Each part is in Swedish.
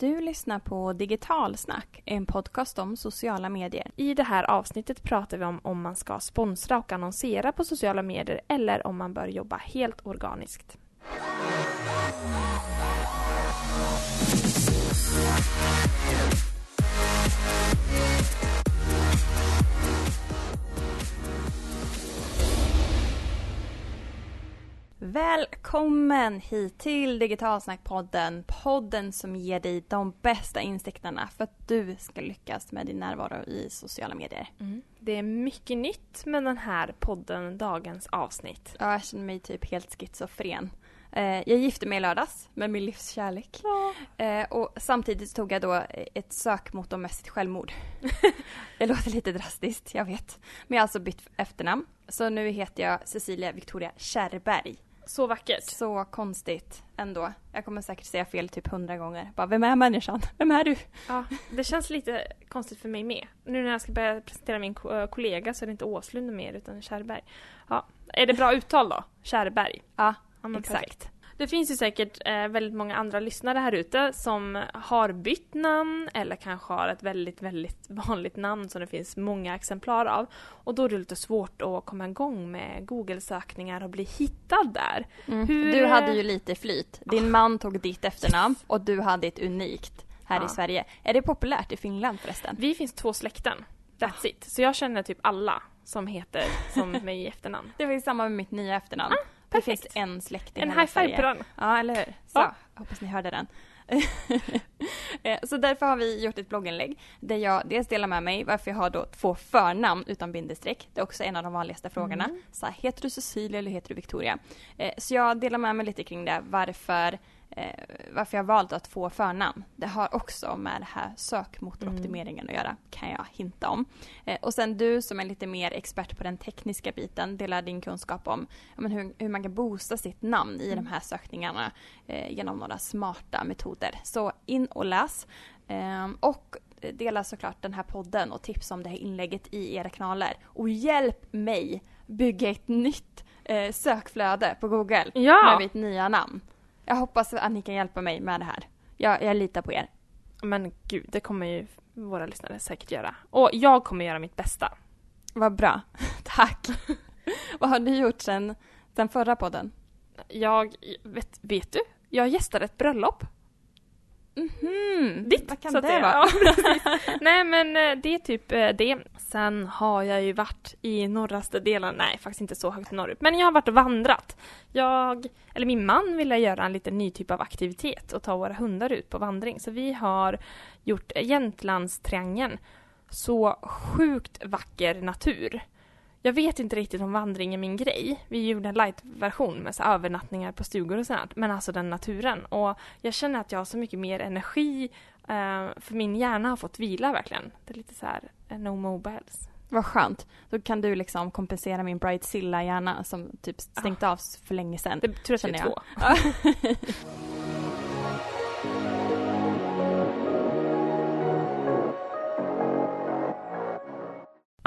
Du lyssnar på Digitalsnack, en podcast om sociala medier. I det här avsnittet pratar vi om om man ska sponsra och annonsera på sociala medier eller om man bör jobba helt organiskt. Välkommen hit till Digitalsnackpodden. Podden som ger dig de bästa insikterna för att du ska lyckas med din närvaro i sociala medier. Mm. Det är mycket nytt med den här podden, dagens avsnitt. Ja, jag känner mig typ helt schizofren. Eh, jag gifte mig i lördags med min livs kärlek. Ja. Eh, och samtidigt tog jag då ett sökmotormässigt självmord. det låter lite drastiskt, jag vet. Men jag har alltså bytt efternamn. Så nu heter jag Cecilia Victoria Kärrberg. Så vackert. Så konstigt ändå. Jag kommer säkert säga fel typ hundra gånger. Bara, vem är människan? Vem är du? Ja, det känns lite konstigt för mig med. Nu när jag ska börja presentera min äh, kollega så är det inte Åslund mer utan Kärrberg. Ja. Är det bra uttal då? Kärrberg? Ja, Ja, exakt. perfekt. Det finns ju säkert eh, väldigt många andra lyssnare här ute som har bytt namn eller kanske har ett väldigt, väldigt vanligt namn som det finns många exemplar av. Och då är det lite svårt att komma igång med Google-sökningar och bli hittad där. Mm. Hur- Du hade ju lite flyt. Din man tog ditt efternamn och du hade ett unikt här Ja. i Sverige. Är det populärt i Finland förresten? Vi finns två släkten. That's it. Så jag känner typ alla som heter som mig i efternamn. Det var ju samma med mitt nya efternamn. Ah, perfekt. finns en släkt i En high five på den. Ja, eller hur? Så, Ja. hoppas ni hörde den. Eh, Så därför har vi gjort ett blogginlägg där jag dels delar med mig varför jag har då två förnamn utan bindestreck. Det är också en av de vanligaste frågorna. Mm. Så här, heter du Cecilia eller heter du Victoria? Eh, Så jag delar med mig lite kring det, varför, varför jag valt att få förnamn. Det har också med det här sökmotoroptimeringen att göra, kan jag hinta om. Eh, Och sen du som är lite mer expert på den tekniska biten, delar din kunskap om men hur, hur man kan boosta sitt namn i de här sökningarna eh, genom några smarta metoder. Så in och läs. Ehm, och dela såklart den här podden och tips om det här inlägget i era kanaler. Och hjälp mig bygga ett nytt eh, sökflöde på Google Ja. med mitt nya namn. Jag hoppas att ni kan hjälpa mig med det här. Jag, jag litar på er. Men gud, det kommer ju våra lyssnare säkert göra. Och jag kommer göra mitt bästa. Vad bra. Tack. Vad har du gjort sen, sen förra podden? Jag, vet, vet du? Jag gästade ett bröllop. Mhm. Ditt, Vad kan så det vara? Ja. Nej men eh, det är typ eh, det. Sen har jag ju varit i norraste delen, nej faktiskt inte så högt norrut, men jag har varit och vandrat. Jag, eller min man ville göra en liten ny typ av aktivitet och ta våra hundar ut på vandring. Så vi har gjort Jämtlandstriangeln. Så sjukt vacker natur. Jag vet inte riktigt om vandring är min grej. Vi gjorde en light-version med så övernattningar på stugor och sånt. Men alltså den naturen. Och jag känner att jag har så mycket mer energi. eh, för min hjärna har fått vila verkligen. Det är lite så här, eh, no mobiles. Vad skönt. Då kan du liksom kompensera min Bridezilla-hjärna som typ stängt av för länge sedan. Det att det är Känner två.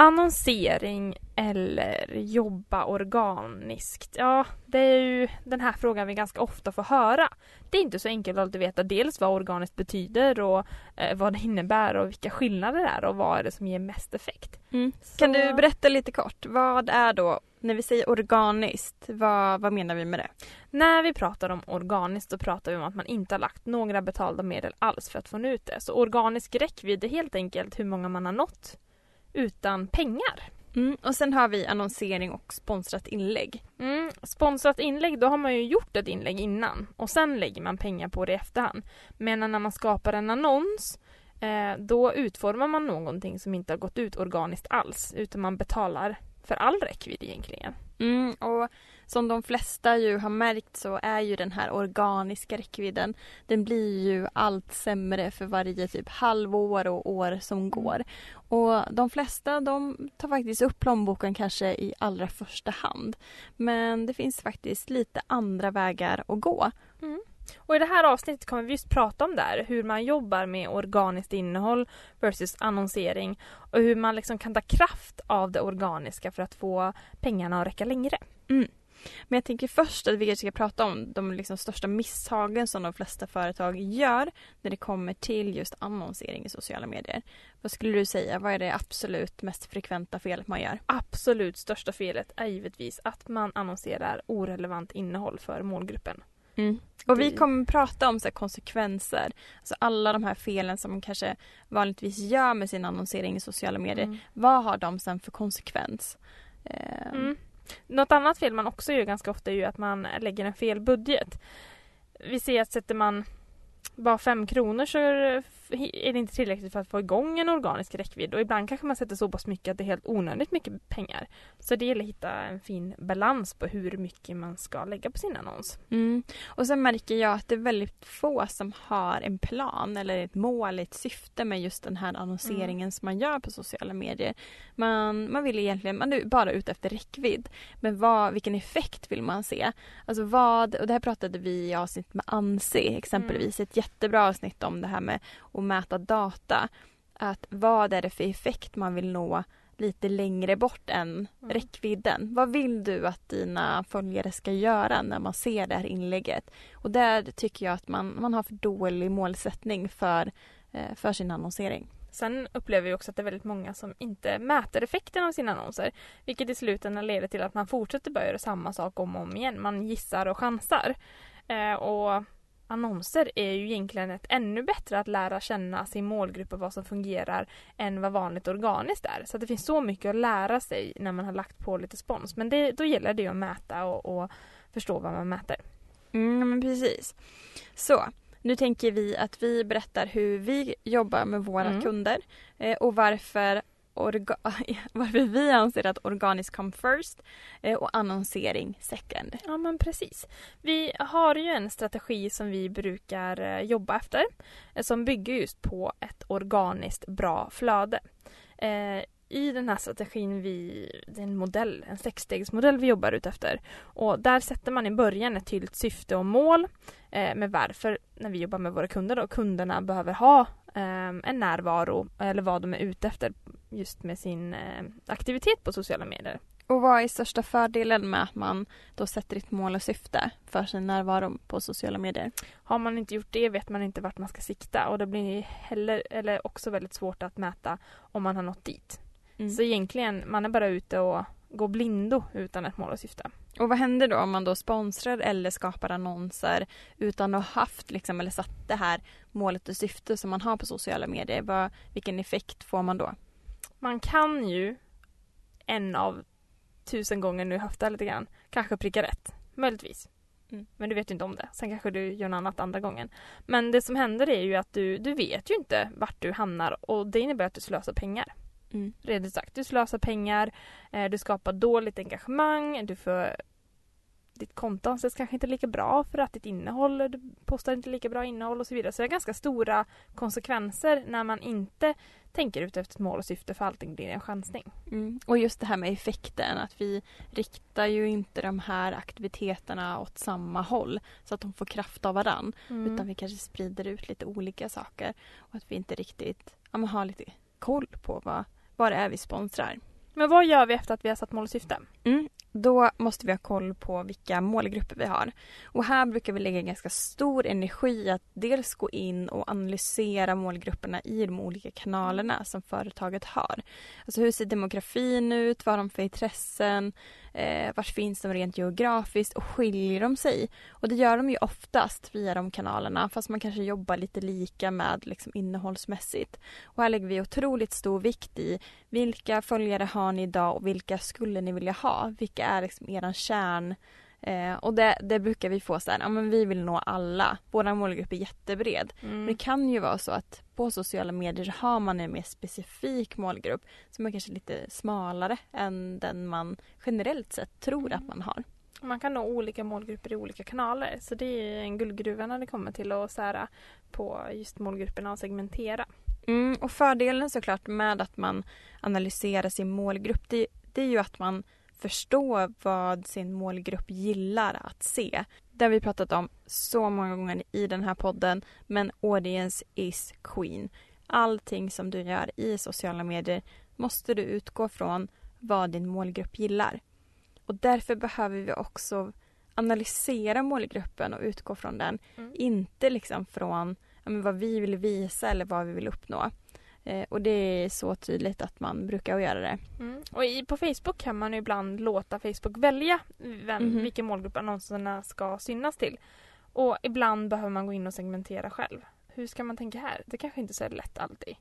Annonsering eller jobba organiskt? Ja, det är ju den här frågan vi ganska ofta får höra. Det är inte så enkelt att alltid veta dels vad organiskt betyder och eh, vad det innebär och vilka skillnader det är och vad är det som ger mest effekt. Mm. Så- Kan du berätta lite kort, vad är då, när vi säger organiskt, vad, vad menar vi med det? När vi pratar om organiskt så pratar vi om att man inte har lagt några betalda medel alls för att få ut det. Så organisk räckvidd är helt enkelt hur många man har nått utan pengar. Mm. Och sen har vi annonsering och sponsrat inlägg. Mm, sponsrat inlägg, då har man ju gjort ett inlägg innan och sen lägger man pengar på det i efterhand. Men när man skapar en annons eh, då utformar man någonting som inte har gått ut organiskt alls utan man betalar för all räckvidd egentligen. Mm, och som de flesta ju har märkt så är ju den här organiska räckvidden den blir ju allt sämre för varje typ halvår och år som går. Och de flesta de tar faktiskt upp plånboken kanske i allra första hand. Men det finns faktiskt lite andra vägar att gå. Och i det här avsnittet kommer vi just prata om det här, hur man jobbar med organiskt innehåll versus annonsering och hur man liksom kan ta kraft av det organiska för att få pengarna att räcka längre. Men jag tänker först att vi kanske ska prata om de liksom största misstagen som de flesta företag gör när det kommer till just annonsering i sociala medier. Vad skulle du säga, vad är det absolut mest frekventa felet man gör? Absolut största felet är givetvis att man annonserar orelevant innehåll för målgruppen. Mm. Och vi kommer prata om så konsekvenser, alltså alla de här felen som man kanske vanligtvis gör med sin annonsering i sociala medier. Mm. Vad har de sen för konsekvens? Mm. Något annat fel man också gör ganska ofta är ju att man lägger en fel budget. Vi ser att sätter man bara fem kronor så är det inte tillräckligt för att få igång en organisk räckvidd och ibland kanske man sätter så pass mycket att det är helt onödigt mycket pengar. Så det gäller att hitta en fin balans på hur mycket man ska lägga på sin annons. Mm. Och sen märker jag att det är väldigt få som har en plan eller ett mål, ett syfte med just den här annonseringen mm. som man gör på sociala medier. Man, man vill egentligen, man är bara ute efter räckvidd. Men vad, vilken effekt vill man se? Alltså vad, och det här pratade vi i avsnitt med Ansi exempelvis, mm. ett jättebra avsnitt om det här med att mäta data. Att vad är det för effekt man vill nå lite längre bort än mm. räckvidden. Vad vill du att dina följare ska göra när man ser det här inlägget? Och där tycker jag att man, man har för dålig målsättning för, eh, för sin annonsering. Sen upplever vi också att det är väldigt många som inte mäter effekten av sina annonser. Vilket i slutändan leder till att man fortsätter bara göra samma sak om och om igen. Man gissar och chansar. Eh, och annonser är ju egentligen ett ännu bättre att lära känna sin målgrupp och vad som fungerar än vad vanligt organiskt är. Så det finns så mycket att lära sig när man har lagt på lite spons. Men det, då gäller det att mäta och, och förstå vad man mäter. Mm, men precis. Så, nu tänker vi att vi berättar hur vi jobbar med våra mm. kunder eh, och varför orga varför vi anser att organiskt come first eh, och annonsering second. Ja men precis. Vi har ju en strategi som vi brukar eh, jobba efter eh, som bygger just på ett organiskt bra flöde. Eh, I den här strategin, vi, det är en modell, en sexstegsmodell vi jobbar ut efter. Och där sätter man i början ett tydligt syfte och mål eh, med varför, när vi jobbar med våra kunder då, kunderna behöver ha en närvaro eller vad de är ute efter just med sin eh, aktivitet på sociala medier. Och vad är största fördelen med att man då sätter ett mål och syfte för sin närvaro på sociala medier? Har man inte gjort det vet man inte vart man ska sikta och det blir heller, eller också väldigt svårt att mäta om man har nått dit. Mm. Så egentligen, man är bara ute och går blindo utan ett mål och syfte. Och vad händer då om man då sponsrar eller skapar annonser utan att ha haft liksom, eller satt det här målet och syfte som man har på sociala medier? Vad, vilken effekt får man då? man kan ju en av tusen gånger nu höfta lite grann, kanske pricka rätt. Möjligtvis. Mm. Men du vet ju inte om det. Sen kanske du gör något annat andra gången. Men det som händer är ju att du, du vet ju inte vart du hamnar och det innebär att du slösar pengar. Mm. Redan sagt, du slösar pengar, eh, du skapar dåligt engagemang, du får ditt konto anses kanske inte lika bra för att ditt innehåll, du postar inte lika bra innehåll och så vidare. Så det är ganska stora konsekvenser när man inte tänker ut efter ett mål och syfte för allting blir en chansning. Mm. Och just det här med effekten, att vi riktar ju inte de här aktiviteterna åt samma håll så att de får kraft av varann. Mm. Utan vi kanske sprider ut lite olika saker och att vi inte riktigt ja, har lite koll på vad, vad det är vi sponsrar. Men vad gör vi efter att vi har satt mål och syfte? Mm då måste vi ha koll på vilka målgrupper vi har. Och här brukar vi lägga ganska stor energi att dels gå in och analysera målgrupperna i de olika kanalerna som företaget har. Alltså hur ser demografin ut? Vad har de för intressen? Eh, var finns de rent geografiskt och skiljer de sig? Och det gör de ju oftast via de kanalerna fast man kanske jobbar lite lika med liksom, innehållsmässigt. Och här lägger vi otroligt stor vikt i vilka följare har ni idag och vilka skulle ni vilja ha? Vilka är liksom eran kärn Eh, och det, det, brukar vi få så här, ja men vi vill nå alla. Vår målgrupp är jättebred. Mm. Men det kan ju vara så att på sociala medier har man en mer specifik målgrupp som är kanske lite smalare än den man generellt sett tror mm. att man har. Man kan nå olika målgrupper i olika kanaler så det är en guldgruva när det kommer till att sära på just målgrupperna och segmentera. Mm, och fördelen såklart med att man analyserar sin målgrupp det, det är ju att man förstå vad sin målgrupp gillar att se. Det har vi pratat om så många gånger i den här podden, men audience is queen. Allting som du gör i sociala medier måste du utgå från vad din målgrupp gillar. Och därför behöver vi också analysera målgruppen och utgå från den. Mm. Inte liksom från ja, vad vi vill visa eller vad vi vill uppnå. Eh, och det är så tydligt att man brukar göra det. Mm. Och i, på Facebook kan man ju ibland låta Facebook välja vem, Mhm. vilken målgrupp annonserna ska synas till. Och ibland behöver man gå in och segmentera själv. Hur ska man tänka här? Det kanske inte är så lätt alltid.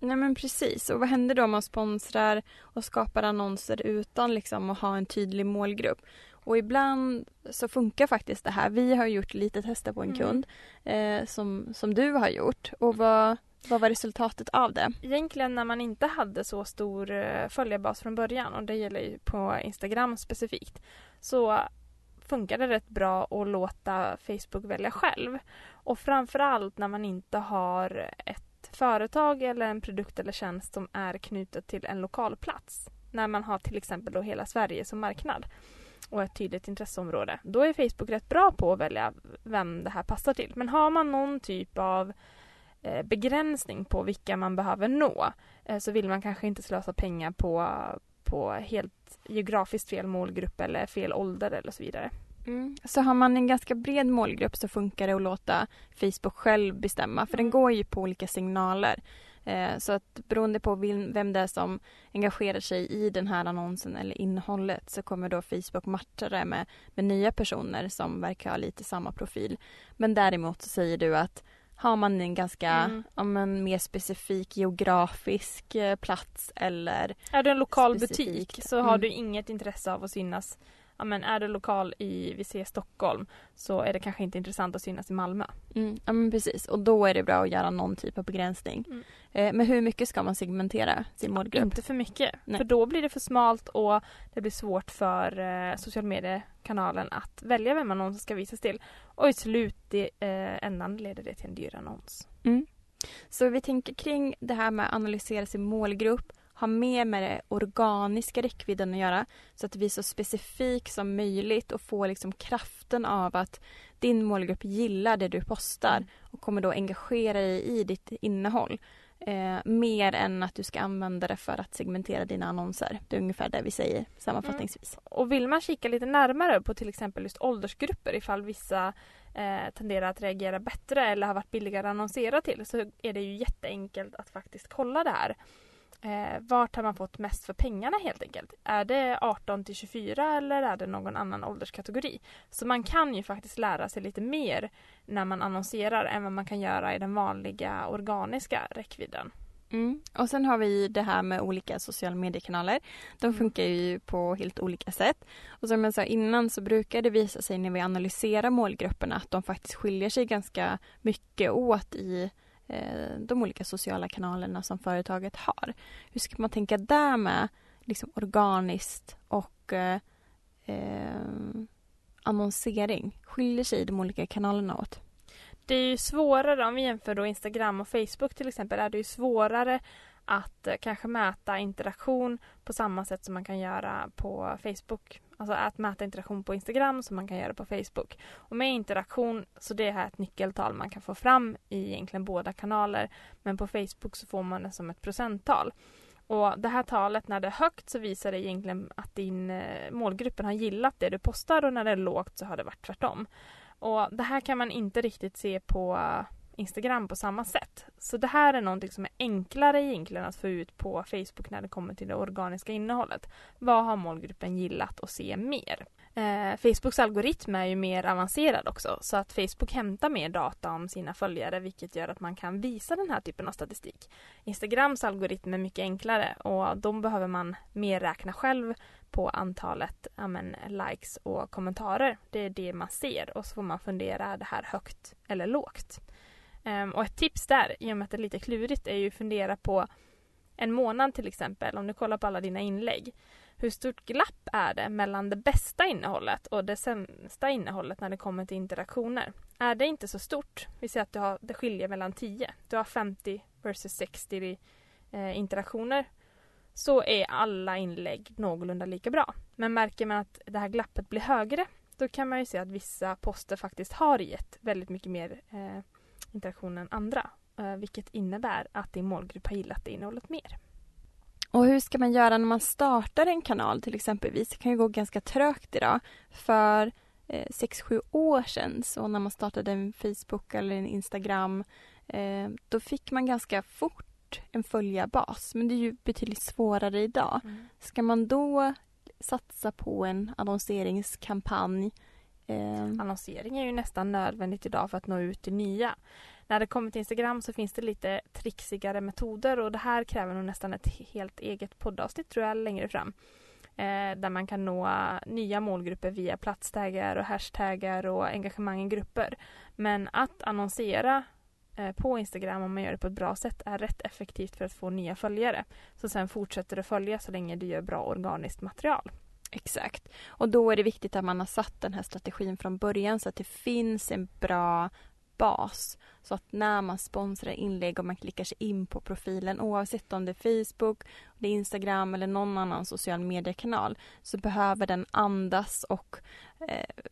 Nej men precis. Och vad händer då om man sponsrar och skapar annonser utan liksom att ha en tydlig målgrupp? Och ibland så funkar faktiskt det här. Vi har gjort lite tester på en Mm. kund eh, som, som du har gjort. Och vad, vad var resultatet av det? Egentligen när man inte hade så stor eh, följarbas från början och det gäller ju på Instagram specifikt så funkar det rätt bra att låta Facebook välja själv. Och framförallt när man inte har ett företag eller en produkt eller tjänst som är knutet till en lokal plats. När man har till exempel då hela Sverige som marknad och ett tydligt intresseområde. Då är Facebook rätt bra på att välja vem det här passar till. Men har man någon typ av eh, begränsning på vilka man behöver nå eh, så vill man kanske inte slösa pengar på, på helt geografiskt fel målgrupp eller fel ålder eller så vidare. Så har man en ganska bred målgrupp så funkar det att låta Facebook själv bestämma. För den Mm. går ju på olika signaler. Eh, så att beroende på vem det är som engagerar sig i den här annonsen eller innehållet så kommer då Facebook matcha det med, med nya personer som verkar ha lite samma profil. Men däremot så säger du att har man en ganska Mm. ja, men mer specifik geografisk eh, plats eller Är du en lokal Specifikt. butik så har Mm. du inget intresse av att synas Ja, men är du lokal i, vi ser Stockholm, så är det kanske inte intressant att synas i Malmö. Mm, ja men precis och då är det bra att göra någon typ av begränsning. Mm. Eh, men hur mycket ska man segmentera sin målgrupp? Inte för mycket, Nej. för då blir det för smalt och det blir svårt för eh, social mediekanalen att välja vem annonsen ska visas till. Och i slutändan leder det till en dyr annons. Mm. Så vi tänker kring det här med att analysera sin målgrupp, ha mer med det organiska räckvidden att göra så att det blir så specifik som möjligt och få liksom kraften av att din målgrupp gillar det du postar och kommer då engagera dig i ditt innehåll. Eh, mer än att du ska använda det för att segmentera dina annonser. Det är ungefär det vi säger sammanfattningsvis. Mm. Och vill man kika lite närmare på till exempel just åldersgrupper ifall vissa eh, tenderar att reagera bättre eller har varit billigare att annonsera till så är det ju jätteenkelt att faktiskt kolla det här. Eh, vart har man fått mest för pengarna helt enkelt? Är det 18 till 24 eller är det någon annan ålderskategori? Så man kan ju faktiskt lära sig lite mer när man annonserar än vad man kan göra i den vanliga organiska räckvidden. Mm. Och sen har vi det här med olika sociala mediekanaler. De Mm. funkar ju på helt olika sätt. Och som jag sa innan så brukar det visa sig när vi analyserar målgrupperna att de faktiskt skiljer sig ganska mycket åt i Eh, de olika sociala kanalerna som företaget har. Hur ska man tänka där med liksom organiskt och eh, eh, annonsering? Skiljer sig de olika kanalerna åt? Det är ju svårare, om vi jämför då Instagram och Facebook till exempel, är det ju svårare att eh, kanske mäta interaktion på samma sätt som man kan göra på Facebook. Alltså att mäta interaktion på Instagram som man kan göra på Facebook. Och med interaktion, så det är här ett nyckeltal man kan få fram i egentligen båda kanaler. Men på Facebook så får man det som ett procenttal. Och det här talet, när det är högt så visar det egentligen att din eh, målgruppen har gillat det du postar och när det är lågt så har det varit tvärtom. Och det här kan man inte riktigt se på Instagram på samma sätt. Så det här är någonting som är enklare egentligen att få ut på Facebook när det kommer till det organiska innehållet. Vad har målgruppen gillat och se mer? Eh, Facebooks algoritm är ju mer avancerad också så att Facebook hämtar mer data om sina följare vilket gör att man kan visa den här typen av statistik. Instagrams algoritm är mycket enklare och de behöver man mer räkna själv på antalet amen, likes och kommentarer. Det är det man ser och så får man fundera, är det här högt eller lågt? Um, och ett tips där, i och med att det är lite klurigt, är ju att fundera på en månad till exempel, om du kollar på alla dina inlägg. Hur stort glapp är det mellan det bästa innehållet och det sämsta innehållet när det kommer till interaktioner? Är det inte så stort, vi säger att du har, det skiljer mellan 10, du har 50 versus 60 eh, interaktioner, så är alla inlägg någorlunda lika bra. Men märker man att det här glappet blir högre, då kan man ju se att vissa poster faktiskt har gett väldigt mycket mer eh, interaktion än andra. Eh, vilket innebär att din målgrupp har gillat det innehållet mer. Och hur ska man göra när man startar en kanal till exempelvis? Det kan ju gå ganska trögt idag. För eh, sex sju år sedan, så när man startade en Facebook eller en Instagram, eh, då fick man ganska fort en följarbas. Men det är ju betydligt svårare idag. Mm. Ska man då satsa på en annonseringskampanj eh, Annonsering är ju nästan nödvändigt idag för att nå ut till nya. När det kommer till Instagram så finns det lite trixigare metoder och det här kräver nog nästan ett helt eget poddavsnitt tror jag längre fram. Eh, där man kan nå nya målgrupper via platstaggar och hashtaggar och engagemang i grupper. Men att annonsera eh, på Instagram om man gör det på ett bra sätt är rätt effektivt för att få nya följare. Så sen fortsätter du följa så länge du gör bra organiskt material. Exakt. Och då är det viktigt att man har satt den här strategin från början så att det finns en bra bas. Så att när man sponsrar inlägg och man klickar sig in på profilen oavsett om det är Facebook, det är Instagram eller någon annan social mediekanal så behöver den andas och eh,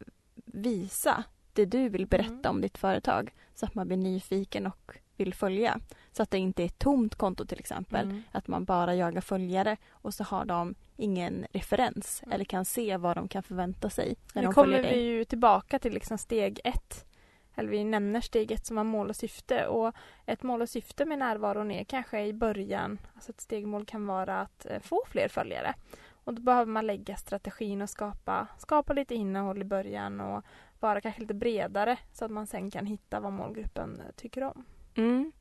visa det du vill berätta Mm. om ditt företag så att man blir nyfiken och vill följa. Så att det inte är ett tomt konto till exempel. Mm. Att man bara jagar följare och så har de ingen referens Mm. eller kan se vad de kan förvänta sig när Nu de kommer vi ju tillbaka till liksom steg ett. Eller vi nämner steg ett som var mål och syfte. Och ett mål och syfte med närvaron är kanske i början, alltså ett stegmål kan vara att eh, få fler följare. Och då behöver man lägga strategin och skapa, skapa lite innehåll i början och vara kanske lite bredare så att man sen kan hitta vad målgruppen eh, tycker om. Mm.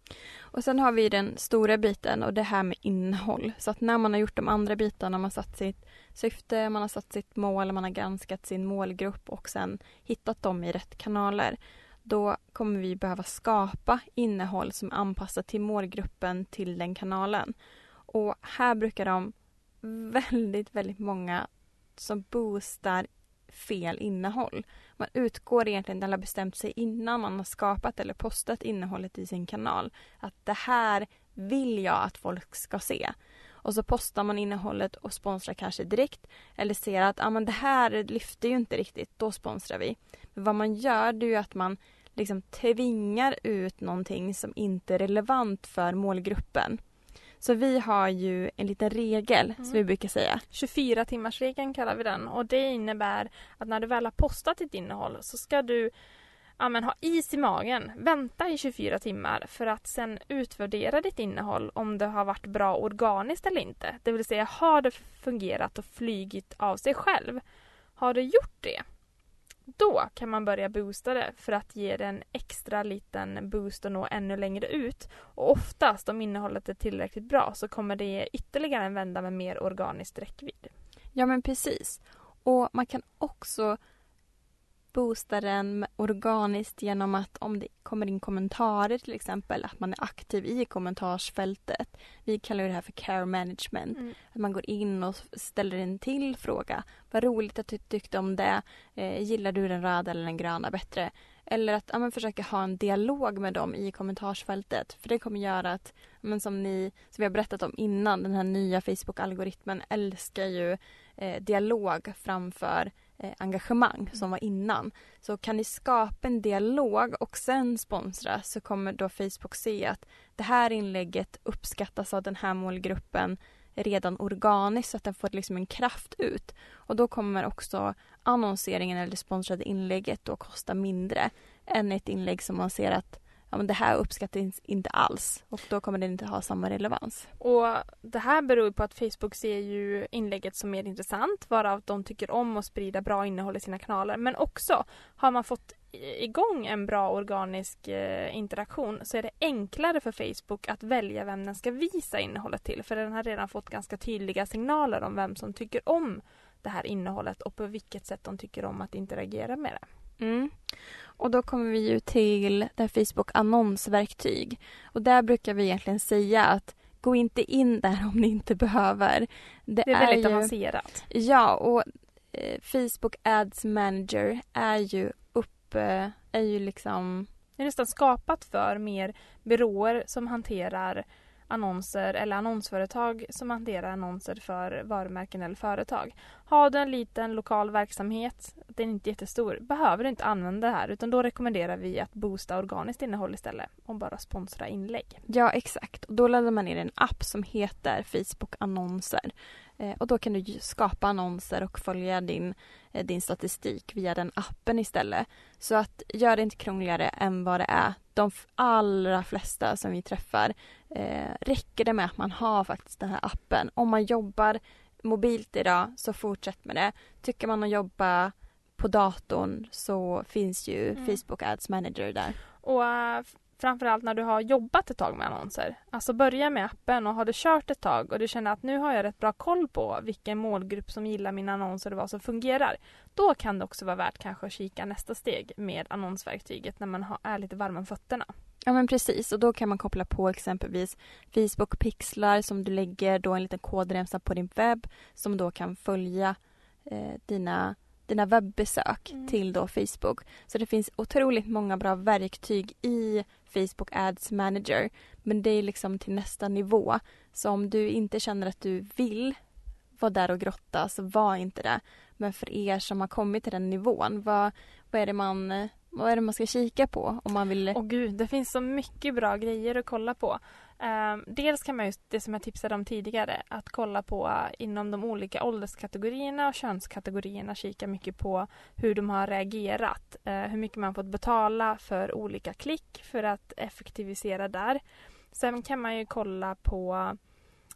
Och sen har vi den stora biten och det här med innehåll. Så att när man har gjort de andra bitarna, man har satt sitt syfte, man har satt sitt mål, man har granskat sin målgrupp och sen hittat dem i rätt kanaler. Då kommer vi behöva skapa innehåll som är anpassat till målgruppen till den kanalen. Och här brukar de väldigt, väldigt många som boostar fel innehåll. Man utgår egentligen, eller har bestämt sig innan man har skapat eller postat innehållet i sin kanal. Att det här vill jag att folk ska se. Och så postar man innehållet och sponsrar kanske direkt. Eller ser att ah, men det här lyfter ju inte riktigt, då sponsrar vi. Men vad man gör det är ju att man liksom tvingar ut någonting som inte är relevant för målgruppen. Så vi har ju en liten regel som Mm. vi brukar säga. 24 timmars regeln kallar vi den och det innebär att när du väl har postat ditt innehåll så ska du ja, men, ha is i magen, vänta i 24 timmar för att sen utvärdera ditt innehåll om det har varit bra organiskt eller inte. Det vill säga, har det fungerat och flygit av sig själv? Har det gjort det? Då kan man börja boosta det för att ge det en extra liten boost och nå ännu längre ut. Och oftast om innehållet är tillräckligt bra så kommer det ge ytterligare en vända med mer organiskt räckvidd. Ja men precis. Och man kan också boosta den organiskt genom att om det kommer in kommentarer till exempel, att man är aktiv i kommentarsfältet. Vi kallar det här för care management. Att man går in och ställer en till fråga. Vad roligt att du tyckte om det. Eh, gillar du den röda eller den gröna bättre? Eller att ja, försöka ha en dialog med dem i kommentarsfältet. För det kommer göra att, men som ni, som vi har berättat om innan, den här nya Facebook-algoritmen älskar ju eh, dialog framför Eh, engagemang som var innan. Så kan ni skapa en dialog och sen sponsra så kommer då Facebook se att det här inlägget uppskattas av den här målgruppen redan organiskt så att den får liksom en kraft ut. Och då kommer också annonseringen eller det sponsrade inlägget då kosta mindre än ett inlägg som man ser att ja, men det här uppskattas inte alls och då kommer det inte ha samma relevans. Och det här beror på att Facebook ser ju inlägget som mer intressant, varav de tycker om att sprida bra innehåll i sina kanaler. Men också har man fått igång en bra organisk eh, interaktion så är det enklare för Facebook att välja vem den ska visa innehållet till. För den har redan fått ganska tydliga signaler om vem som tycker om det här innehållet och på vilket sätt de tycker om att interagera med det. Mm. Och då kommer vi ju till det här Facebook annonsverktyg. Och där brukar vi egentligen säga att gå inte in där om ni inte behöver. Det är väldigt ju, avancerat. Ja, och eh, Facebook Ads Manager är ju uppe, är ju liksom Det är nästan skapat för mer byråer som hanterar annonser eller annonsföretag som hanterar annonser för varumärken eller företag. Har du en liten lokal verksamhet, den är inte jättestor, behöver du inte använda det här utan då rekommenderar vi att boosta organiskt innehåll istället och bara sponsra inlägg. Ja exakt, och då laddar man ner en app som heter Facebook annonser. Eh, och då kan du skapa annonser och följa din, eh, din statistik via den appen istället. Så att gör det inte krångligare än vad det är. De allra flesta som vi träffar eh, räcker det med att man har faktiskt den här appen. Om man jobbar mobilt idag så fortsätt med det. Tycker man att jobba på datorn så finns ju mm. Facebook Ads Manager där. Och uh, framförallt när du har jobbat ett tag med annonser. Alltså börja med appen och har du kört ett tag och du känner att nu har jag rätt bra koll på vilken målgrupp som gillar mina annonser och vad som fungerar. Då kan det också vara värt kanske att kika nästa steg med annonsverktyget när man är lite varm om fötterna. Ja men precis och då kan man koppla på exempelvis Facebook pixlar som du lägger då en liten kodremsa på din webb som då kan följa eh, dina dina webbesök mm. till då Facebook. Så det finns otroligt många bra verktyg i Facebook Ads Manager. Men det är liksom till nästa nivå. Så om du inte känner att du vill var där och grotta så var inte det. Men för er som har kommit till den nivån, vad, vad, är, det man, vad är det man ska kika på om man vill? Åh gud, det finns så mycket bra grejer att kolla på. Eh, dels kan man just, det som jag tipsade om tidigare, att kolla på eh, inom de olika ålderskategorierna och könskategorierna, kika mycket på hur de har reagerat, eh, hur mycket man fått betala för olika klick för att effektivisera där. Sen kan man ju kolla på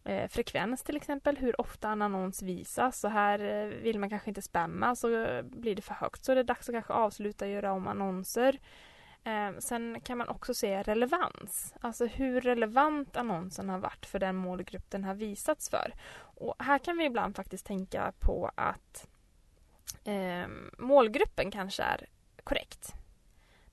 eh, frekvens till exempel, hur ofta en annons visas. Så här eh, vill man kanske inte spamma så eh, blir det för högt så det är dags att kanske avsluta göra om annonser. Eh, sen kan man också se relevans. Alltså hur relevant annonsen har varit för den målgrupp den har visats för. Och här kan vi ibland faktiskt tänka på att eh, målgruppen kanske är korrekt.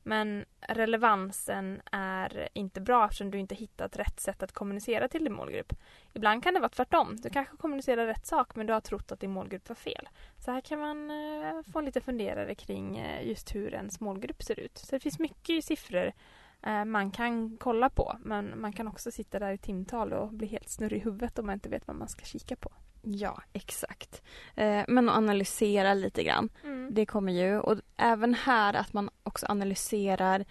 Men relevansen är inte bra eftersom du inte hittat rätt sätt att kommunicera till din målgrupp. Ibland kan det vara tvärtom. Du kanske kommunicerar rätt sak men du har trott att din målgrupp var fel. Så här kan man eh, få lite funderare kring eh, just hur ens målgrupp ser ut. Så det finns mycket siffror eh, man kan kolla på men man kan också sitta där i timtal och bli helt snurrig i huvudet om man inte vet vad man ska kika på. Ja, exakt. Men att analysera lite grann. Mm. Det kommer ju. Och även här att man också analyserar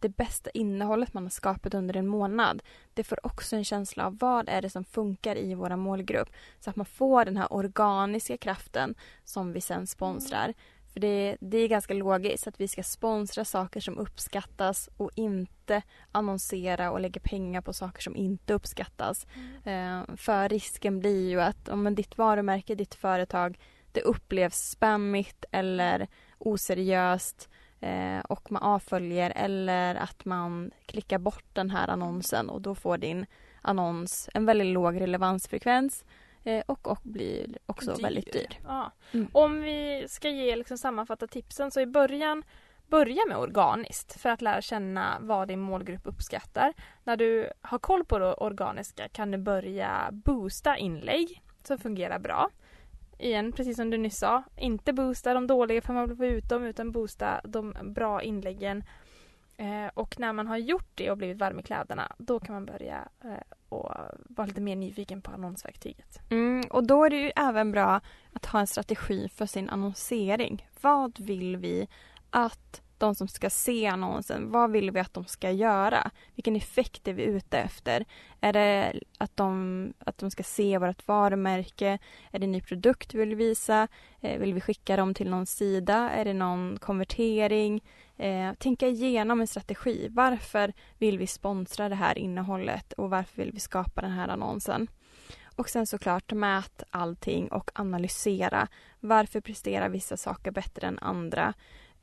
det bästa innehållet man har skapat under en månad. Det får också en känsla av vad är det som funkar i vår målgrupp. Så att man får den här organiska kraften som vi sen sponsrar. För det, det är ganska logiskt att vi ska sponsra saker som uppskattas och inte annonsera och lägga pengar på saker som inte uppskattas. Mm. Eh, för risken blir ju att om ditt varumärke, ditt företag, det upplevs spammigt eller oseriöst eh, och man avföljer eller att man klickar bort den här annonsen och då får din annons en väldigt låg relevansfrekvens Eh, och, och blir också dyr. väldigt dyr. Ja. Mm. Om vi ska ge liksom sammanfatta tipsen så i början Börja med organiskt för att lära känna vad din målgrupp uppskattar. När du har koll på det organiska kan du börja boosta inlägg som fungerar bra. Igen, precis som du nyss sa, inte boosta de dåliga för man vill få ut dem utan boosta de bra inläggen. Eh, och när man har gjort det och blivit varm i kläderna då kan man börja eh, och vara lite mer nyfiken på annonsverktyget. Mm, och då är det ju även bra att ha en strategi för sin annonsering. Vad vill vi att de som ska se annonsen, vad vill vi att de ska göra? Vilken effekt är vi ute efter? Är det att de, att de ska se vårt varumärke? Är det en ny produkt vi vill visa? Eh, vill vi skicka dem till någon sida? Är det någon konvertering? Eh, tänka igenom en strategi. Varför vill vi sponsra det här innehållet och varför vill vi skapa den här annonsen? Och sen såklart mät allting och analysera. Varför presterar vissa saker bättre än andra?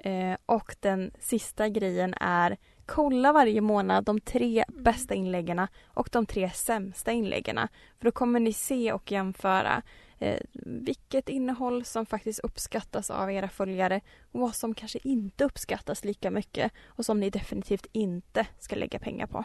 Eh, och den sista grejen är kolla varje månad de tre mm. bästa inläggen och de tre sämsta inläggen. För då kommer ni se och jämföra eh, vilket innehåll som faktiskt uppskattas av era följare och vad som kanske inte uppskattas lika mycket och som ni definitivt inte ska lägga pengar på.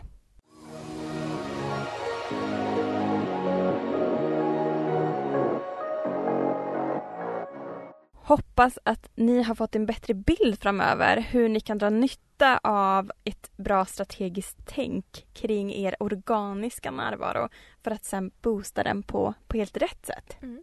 Hoppas att ni har fått en bättre bild framöver hur ni kan dra nytta av ett bra strategiskt tänk kring er organiska närvaro för att sen boosta den på, på helt rätt sätt. Mm.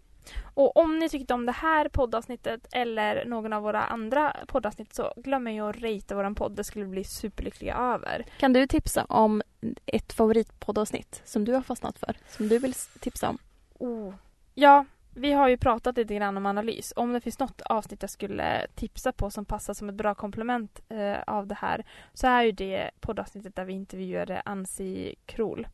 Och om ni tyckte om det här poddavsnittet eller någon av våra andra poddavsnitt så glöm inte att ratea våran podd. Det skulle vi bli superlyckliga över. Kan du tipsa om ett favoritpoddavsnitt som du har fastnat för? Som du vill tipsa om? Oh. Ja, vi har ju pratat lite grann om analys. Om det finns något avsnitt jag skulle tipsa på som passar som ett bra komplement eh, av det här så är ju det poddavsnittet där vi intervjuade Ansi Krohl.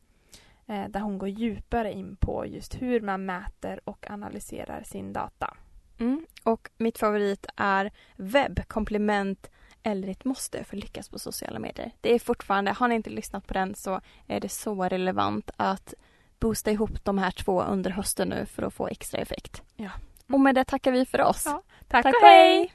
Eh, där hon går djupare in på just hur man mäter och analyserar sin data. Mm. Och mitt favorit är webb, komplement eller ett måste för att lyckas på sociala medier. Det är fortfarande, har ni inte lyssnat på den så är det så relevant att boosta ihop de här två under hösten nu för att få extra effekt. Ja. Och med det tackar vi för oss. Ja, tack, tack och hej!